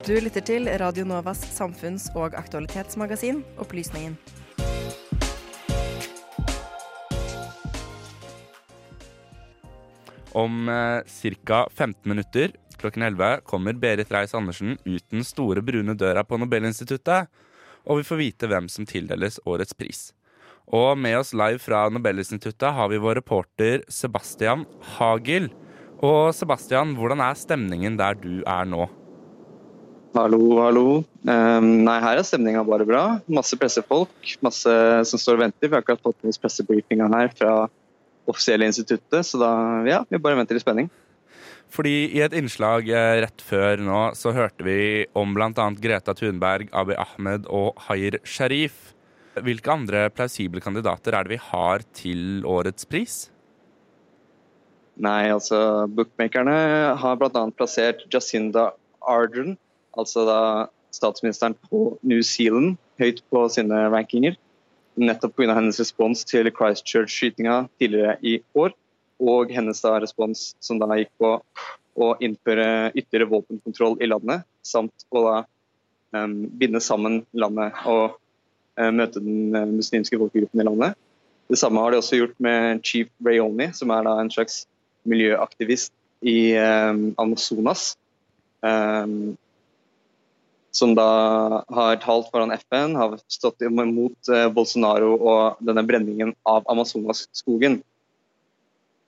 Du lytter til Radio Novas samfunns- og aktualitetsmagasin Opplysningen. Om eh, ca. 15 minutter klokken 11 kommer Berit Reiss-Andersen ut den store brune døra på Nobelinstituttet, og vi får vite hvem som tildeles årets pris. Og med oss live fra Nobelinstituttet har vi vår reporter Sebastian Hagel. Og Sebastian, hvordan er stemningen der du er nå? Hallo, hallo. Um, nei, her er stemninga bare bra. Masse pressefolk, masse som står og venter. Vi har akkurat fått med oss her fra offisielle instituttet, så da ja, vi bare venter i spenning. Fordi i et innslag eh, rett før nå så hørte vi om bl.a. Greta Thunberg, Abiy Ahmed og Hayr Sharif. Hvilke andre plausible kandidater er det vi har til årets pris? Nei, altså bookmakerne har bl.a. plassert Jacinda Ardern, altså da statsministeren på New Zealand, høyt på sine rankinger. Nettopp pga. hennes respons til Christchurch-skytinga tidligere i år og hennes da respons som da gikk på å innføre ytterligere våpenkontroll i landet, samt å da um, binde sammen landet og uh, møte den uh, muslimske folkegruppen i landet. Det samme har de også gjort med Chief Rayoni, som er da en slags miljøaktivist i um, Amazonas. Um, som da har talt foran FN, har stått imot uh, Bolsonaro og denne brenningen av Amazonas-skogen.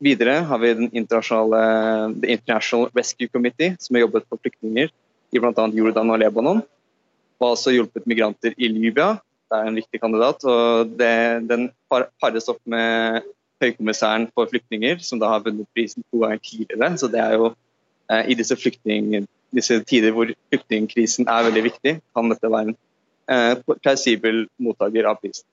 Videre har vi den internasjonale The International Rescue Committee, som har jobbet for flyktninger i bl.a. Jordan og Lebanon. Og har også hjulpet migranter i Libya. Det er en viktig kandidat. og det, Den pares opp med høykommissæren for flyktninger, som da har vunnet prisen to ganger tidligere. Så det er jo eh, i disse, disse, tider hvor flyktningkrisen er veldig viktig, kan dette være en eh, plausibel mottaker av prisen.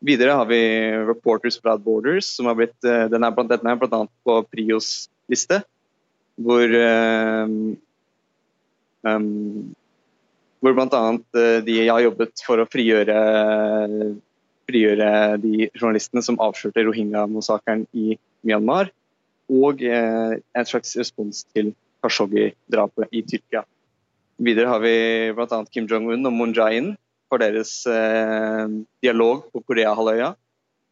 Videre har vi Reporters Without Borders, som har blitt, eh, den er, denne er bl.a. på Prios liste. Hvor, um, um, hvor bl.a. de har jobbet for å frigjøre, frigjøre de journalistene som avslørte rohingya-massakren i Myanmar. Og en slags respons til Khashoggi-drapet i Tyrkia. Videre har vi bl.a. Kim Jong-un og Moon Jae-in, for deres eh, dialog på Koreahalvøya.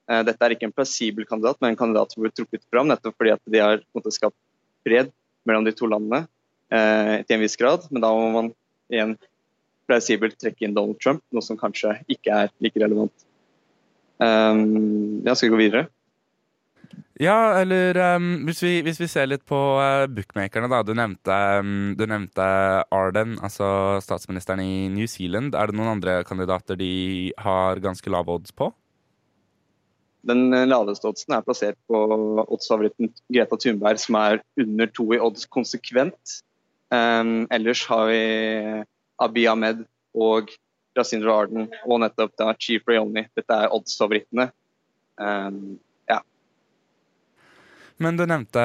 Eh, dette er ikke en plassibel kandidat, men en kandidat som blir trukket fram nettopp fordi at de har måte, skapt fred mellom de to landene eh, til en viss grad. Men da må man igjen plausibelt trekke inn Donald Trump, noe som kanskje ikke er like relevant. Um, ja, skal vi gå videre? Ja, eller um, hvis, vi, hvis, vi, ser litt på uh, bookmakerne, da. Du nevnte, um, du nevnte, Arden, altså statsministeren i New Zealand. Er det noen andre kandidater de har ganske lave odds på? Den laveste oddsen er plassert på oddsfavoritten Greta Thunberg, som er under to i odds konsekvent. Um, ellers har vi Abiy Ahmed og Jacinda Arden og nettopp da Chief Rayoni. Dette er oddsfavorittene. Um, men du nevnte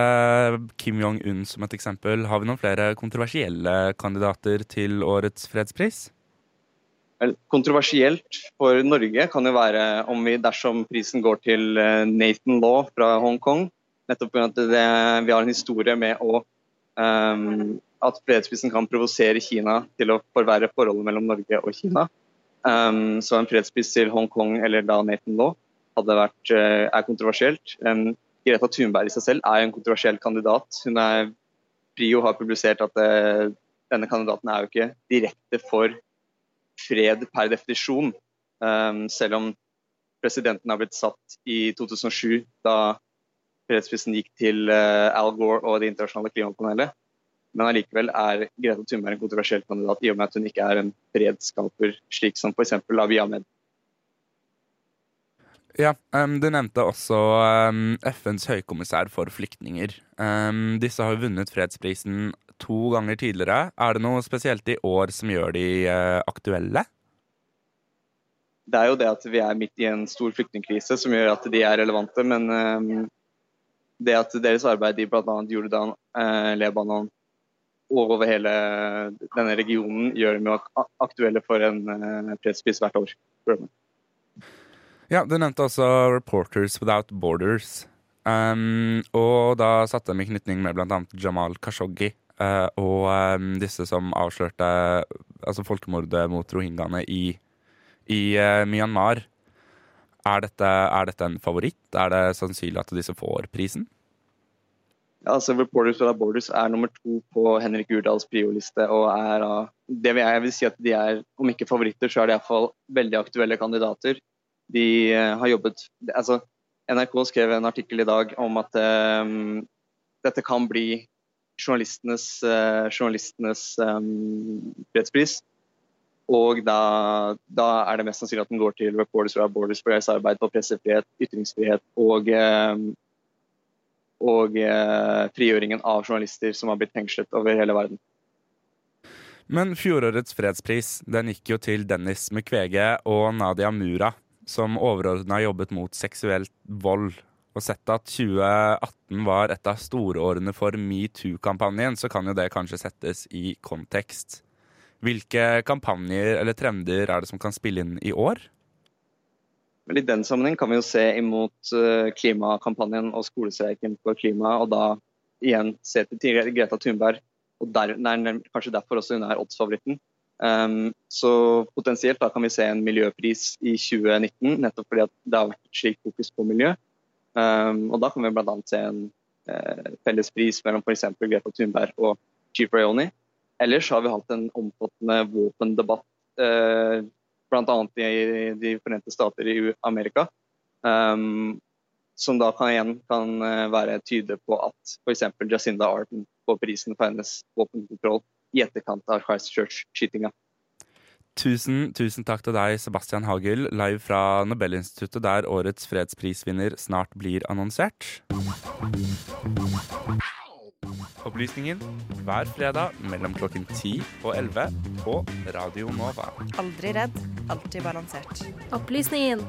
Kim Jong-un som et eksempel. Har vi noen flere kontroversielle kandidater til årets fredspris? Kontroversielt for Norge kan jo være om vi dersom prisen går til eh, Nathan Law fra Hongkong. Nettopp fordi vi har en historie med å, um, at fredsprisen kan provosere Kina til å forverre forholdet mellom Norge og Kina. Um, så en fredspris til Hongkong eller da Nathan Law hadde vært, uh, er kontroversielt. Um, Greta Thunberg i seg selv er en kontroversiell kandidat. Hun er, Prio har publisert at det, eh, denne kandidaten er jo ikke direkte for fred per definisjon. Um, selv om presidenten har blitt satt i 2007, da fredsprisen gikk til uh, Al Gore og Det internasjonale klimapanelet. Men allikevel er Greta Thunberg en kontroversiell kandidat i og med at hun ikke er en fredsskaper, slik som f.eks. Abiy Ahmed. Ja, um, Du nevnte også um, FNs høykommissær for flyktninger. Um, disse har jo vunnet fredsprisen to ganger tidligere. Er det noe spesielt i år som gjør de uh, aktuelle? Det er jo det at vi er midt i en stor flyktningkrise som gjør at de er relevante. Men det at deres arbeid i bl.a. Jordan, uh, Lebanon og over hele denne regionen gjør dem aktuelle for en uh, fredspris hvert år. Ja, Du nevnte også Reporters Without Borders. Um, og da satte de i knytning med bl.a. Jamal Khashoggi. uh, og um, disse som avslørte altså folkemordet mot rohingyaene i, i uh, Myanmar. Er dette, er dette en favoritt? Er det sannsynlig at disse får prisen? Ja, altså Reporters Without Borders er nummer to på Henrik Urdals prioliste. og er uh, det vil jeg, vil si at De er, om ikke favoritter, så er de iallfall veldig aktuelle kandidater. De uh, har jobbet altså NRK skrev en artikkel i dag om at um, dette kan bli journalistenes, uh, journalistenes um, fredspris. Og da, da, er det mest sannsynlig at den går til Reporters Without Borders for deres arbeid på pressefrihet, ytringsfrihet og og eh, frigjøringen av journalister som har blitt fengslet over hele verden. Men fjorårets fredspris den gikk jo til Dennis Mukwege og Nadia Mura, som overordna jobbet mot seksuelt vold. Og sett at 2018 var et av storårene for metoo-kampanjen, så kan jo det kanskje settes i kontekst. Hvilke kampanjer eller trender er det som kan spille inn i år? Men I den sammenheng kan vi jo se imot uh, klimakampanjen og skolestreiken for klima, og da igjen se til Greta Thunberg. og der, nei, Kanskje derfor også hun er oddsfavoritten. Um, så potensielt da kan vi se en miljøpris i 2019, nettopp fordi det har vært et slikt fokus på miljø. Um, og da kan vi bl.a. se en uh, felles pris mellom f.eks. Greta Thunberg og Chief Rayoni. Ellers har vi hatt en omfattende våpendebatt uh, bl.a. i De forente stater i Amerika. Um, som da kan, igjen kan eh, være tydelig på at f.eks. Jacinda Arden får prisen for hennes våpenkontroll i etterkant av Christchurch-skytinga. Tusen, tusen takk til deg, Sebastian Hagel, live fra Nobelinstituttet, der årets fredsprisvinner snart blir annonsert. Opplysningen hver fredag mellom klokken 10 og 11 på Radio Nova. Aldri redd, alltid balansert. Opplysningen